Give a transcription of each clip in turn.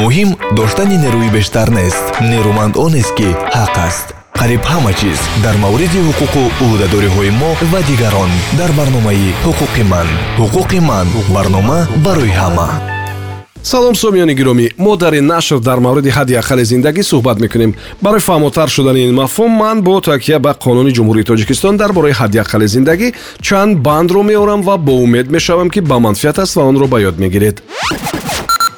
муҳим доштани нерӯи бештар нест. Нерӯманд онест ки ҳақ аст. Қариб ҳама чиз дар мавриди ҳуқуқу ӯҳдадориҳои мо ва дигарон дар барномаи ҳуқуқи ман. Ҳуқуқи ман барнома барои ҳама. Салом сомиёни гиромӣ. Мо дар ин нашр дар мавриди ҳадди аққали зиндагӣ суҳбат мекунем. Барои фаҳмотар шудани ин мафҳум ман бо такя ба қонуни ҷумҳурии тоҷикистон дар бораи ҳадди аққали зиндагӣ чанд бандро меорам ва бо умед мешавам ки ба манфиат аст ва онро ба ёд мегиред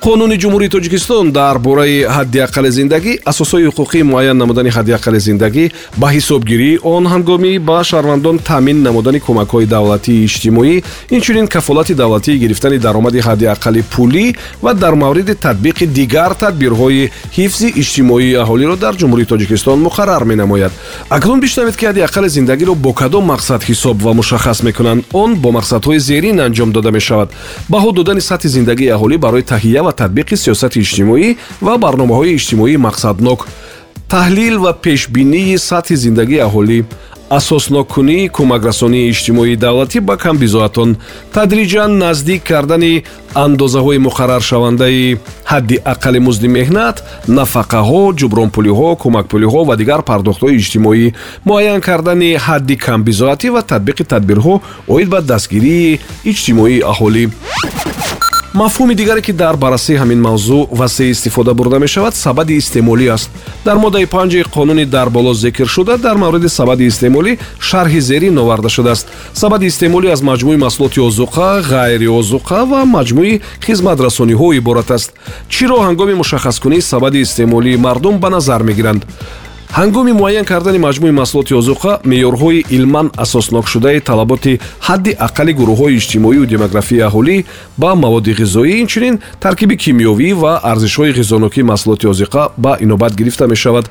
қонуни ҷумҳурии тоҷикистон дар бораи ҳадди аққали зиндагӣ асосҳои ҳуқуқии муайян намудани ҳадди аққали зиндагӣ ба ҳисобгирӣ он ҳангоми ба шаҳрвандон таъмин намудани кӯмакҳои давлатии иҷтимоӣ инчунин кафолати давлатии гирифтани даромади ҳадди аққали пулӣ ва дар мавриди татбиқи дигар тадбирҳои ҳифзи иҷтимоии аҳолиро дар ҷумҳурии тоҷикистон муқаррар менамояд. Акнун бишнавед ки ҳадди аққали зиндагиро бо кадом мақсад ҳисоб ва мушаххас мекунанд он бо мақсадҳои зерин анҷом дода мешавад. Баҳо додани сатҳи зиндагии аҳолӣ барои таҳия ва татбиқи сиёсати иҷтимоӣ ва барномаҳои иҷтимоии мақсаднок. Таҳлил ва пешбинии сатҳи зиндагии аҳолӣ. Асосноккунии кӯмакрасонии иҷтимоии давлатӣ ба камбизоатон. Тадриҷан наздик кардани андозаҳои муқарраршавандаи ҳадди аққали музди меҳнат нафақаҳо ҷубронпулиҳо кӯмакпулиҳо ва дигар пардохтҳои иҷтимоӣ. Муайян кардани ҳадди камбизоатӣ ва татбиқи тадбирҳо оид ба дастгирии иҷтимоии аҳолӣ мафҳуми дигаре ки дар баррасии ҳамин мавзӯъ васеъ истифода бурда мешавад сабади истеъмолӣ аст. Дар моддаи панҷи қонуни дар боло зикр шуда дар мавриди сабади истеъмолӣ шарҳи зерин оварда шудааст. Сабади истеъмолӣ аз маҷмӯи маҳсулоти озуқа ғайриозуқа ва маҷмӯи хизматрасониҳо иборат аст. Чиро ҳангоми мушаххаскунии сабади истеъмолии мардум ба назар мегиранд ҳангоми муайян кардани маҷмӯи маҳсулоти озуқа меъёрҳои илман асоснокшудаи талаботи ҳадди аққали гурӯҳҳои иҷтимоию демографии аҳолӣ ба маводи ғизоӣ инчунин таркиби кимиёвӣ ва арзишҳои ғизонокии маҳсулоти озуқа ба инобат гирифта мешавад.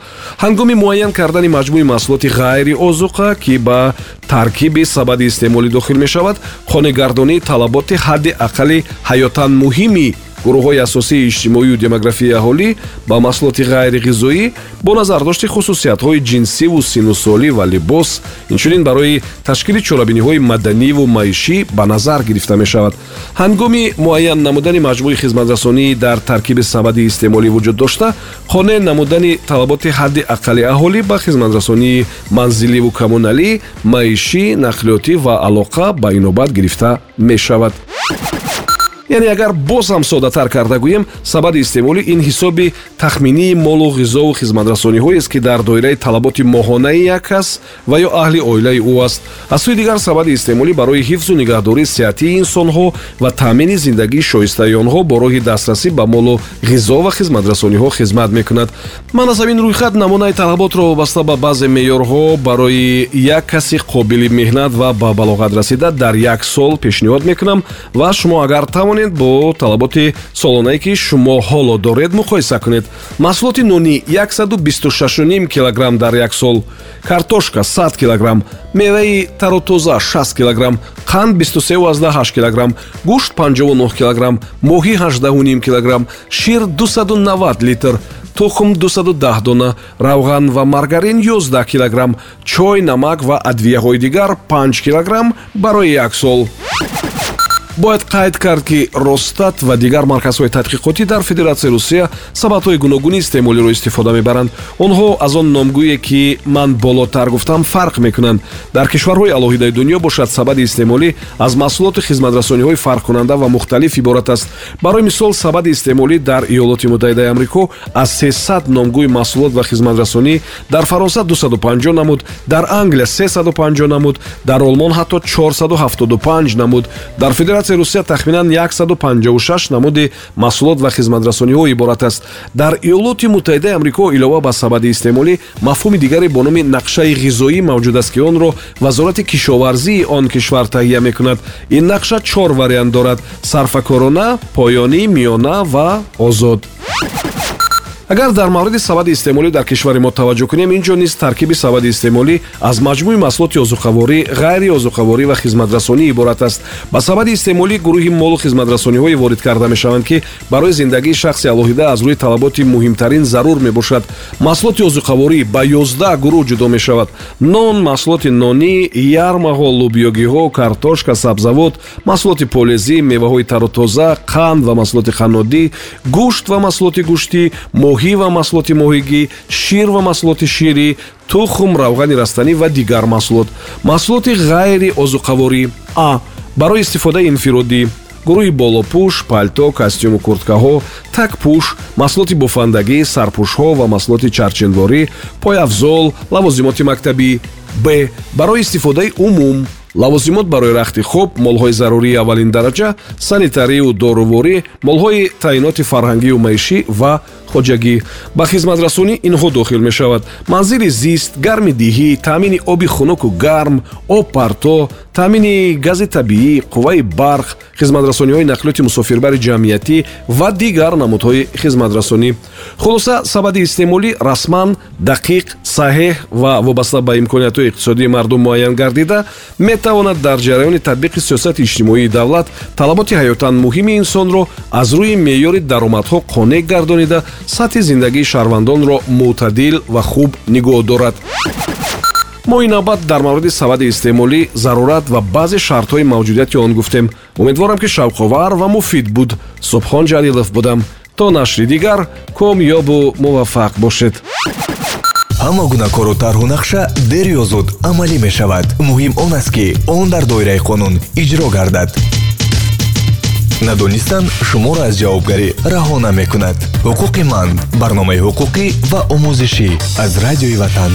ҳангоми муайян кардани маҷмӯи маҳсулоти ғайриозуқа ки ба таркиби сабади истеъмолӣ дохил мешавад хонегардонии талаботи ҳадди аққали ҳаётан муҳими гурӯҳҳои асосии иҷтимоию демографияи аҳолӣ ба маҳсулоти ғайриғизоӣ бо назардошти хусусиятҳои ҷинсиву синусолӣ ва либос инчунин барои ташкили чорабиниҳои маданиву маишӣ ба назар гирифта мешавад. Ҳангоми муайян намудани маҷмӯи хизматрасонӣ дар таркиби сабади истеъмолӣ вуҷуд дошта қонеъ намудани талаботи ҳадди аққали аҳолӣ ба хизматрасонии манзиливу коммуналӣ маишӣ нақлиётӣ ва алоқа ба инобат гирифта мешавад яъне агар боз ҳам соддатар карда гӯем сабади истеъмолӣ ин ҳисоби тахминии молу ғизову хизматрасониҳоест ки дар доираи талаботи моҳонаи як кас ва ё аҳли оилаи ӯ аст. Аз сӯи дигар сабади истеъмолӣ барои ҳифзу нигаҳдории сеҳатии инсонҳо ва таъмини зиндагии шоистаи онҳо бо роҳи дастрасӣ ба молу ғизо ва хизматрасониҳо хизмат мекунад. Ман аз ҳамин рӯйхат намунаи талаботро вобаста ба баъзе меъёрҳо барои як каси қобили меҳнат ва ба балоғат расида дар як сол пешниҳод мекунам ва шумо агар тавонед тавонед бо талаботи солонае ки шумо ҳоло доред муқоиса кунед. маҳсулоти нонӣ 126 килограмм дар як сол. картошка 100 килограмм меваи таротоза 6 килограмм қанд 23 килограмм гӯшт 59 килограмм моҳӣ 18 килограмм шир 290 литр тухм 210 дона равған ва маргарин 11 килограмм чой намак ва адвияҳои дигар 5 килограмм барои як сол бояд қайд кард ки росстат ва дигар марказҳои тадқиқотӣ дар федератсияи русия сабадҳои гуногуни истеъмолиро истифода мебаранд. Онҳо аз он номгӯе ки ман болотар гуфтам фарқ мекунанд. Дар кишварҳои алоҳидаи дунё бошад сабади истеъмолӣ аз маҳсулоти хизматрасониҳои фарқкунанда ва мухталиф иборат аст. Барои мисол сабади истеъмолӣ дар иёлоти муттаҳидаи амрико аз 300 номгӯи маҳсулот ва хизматрасонӣ дар фаронса 250 намуд дар англия 350 намуд дар олмон ҳатто 475 намуд. Дар федератсия федератсияи русия тахминан 156 намуди маҳсулот ва хизматрасониҳо иборат аст. Дар иёлоти муттаҳидаи амрико илова ба сабади истеъмолӣ мафҳуми дигаре бо номи нақшаи ғизоӣ мавҷуд аст ки онро вазорати кишоварзии он кишвар таҳия мекунад. Ин нақша чор вариант дорад сарфакорона поёнӣ миёна ва озод агар дар мавриди сабади истеъмолӣ дар кишвари мо таваҷҷӯҳ кунем ин ҷо низ таркиби сабади истеъмолӣ аз маҷмӯи маҳсулоти озуқаворӣ ғайри озуқаворӣ ва хизматрасонӣ иборат аст. Ба сабади истеъмолӣ гурӯҳи молу хизматрасониҳое ворид карда мешаванд ки барои зиндагии шахси алоҳида аз рӯи талаботи муҳимтарин зарур мебошад. Маҳсулоти озуқаворӣ ба ёздаҳ гурӯҳ ҷудо мешавад. Нон маҳсулоти нонӣ ярмаҳо лӯбиёгиҳо картошка сабзавот маҳсулоти полезӣ меваҳои тарутоза қанд ва маҳсулоти қаннодӣ гӯшт ва маҳсулоти гӯштӣ моҳӣ ва маҳсулоти моҳигӣ шир ва маҳсулоти ширӣ тухм равғани растанӣ ва дигар маҳсулот. Маҳсулоти ғайри озуқаворӣ. А. Барои истифодаи инфиродӣ. Гурӯҳи болопӯш палто костюму курткаҳо такпӯш маҳсулоти бофандагӣ сарпӯшҳо ва маҳсулоти чарченворӣ пойафзол лавозимоти мактабӣ. Б. Барои истифодаи умум лавозимот барои рахти хоб молҳои зарурии аввалин дараҷа санитарию доруворӣ молҳои таъиноти фарҳангию маишӣ ва хоҷагӣ. Ба хизматрасонӣ инҳо дохил мешавад. Манзили зист гарми диҳӣ таъмини оби хунуку гарм об парто таъмини гази табиӣ қувваи барқ хизматрасониҳои нақлиёти мусофирбари ҷамъиятӣ ва дигар намудҳои хизматрасонӣ. Хулоса сабади истеъмолӣ расман дақиқ саҳеҳ ва вобаста ба имкониятҳои иқтисодии мардум муайян гардида метавонад дар ҷараёни татбиқи сиёсати иҷтимоии давлат талаботи ҳаётан муҳими инсонро аз рӯи меъёри даромадҳо қонеъ гардонида сатҳи зиндагии шаҳрвандонро мӯътадил ва хуб нигоҳ дорад. Мо инавбат дар мавриди сабади истеъмолӣ зарурат ва баъзе шартҳои мавҷудияти он гуфтем. Умедворам ки шавқовар ва муфид буд. Субҳон ҷалилов будам. То нашри дигар комёбу муваффақ бошед ҳама гуна кору тарҳу нақша дер ё зуд амалӣ мешавад. Муҳим он аст ки он дар доираи қонун иҷро гардад. Надонистан шуморо аз ҷавобгарӣ раҳо намекунад ҳуқуқи ман барномаи ҳуқуқӣ ва омӯзишӣ аз радиои ватан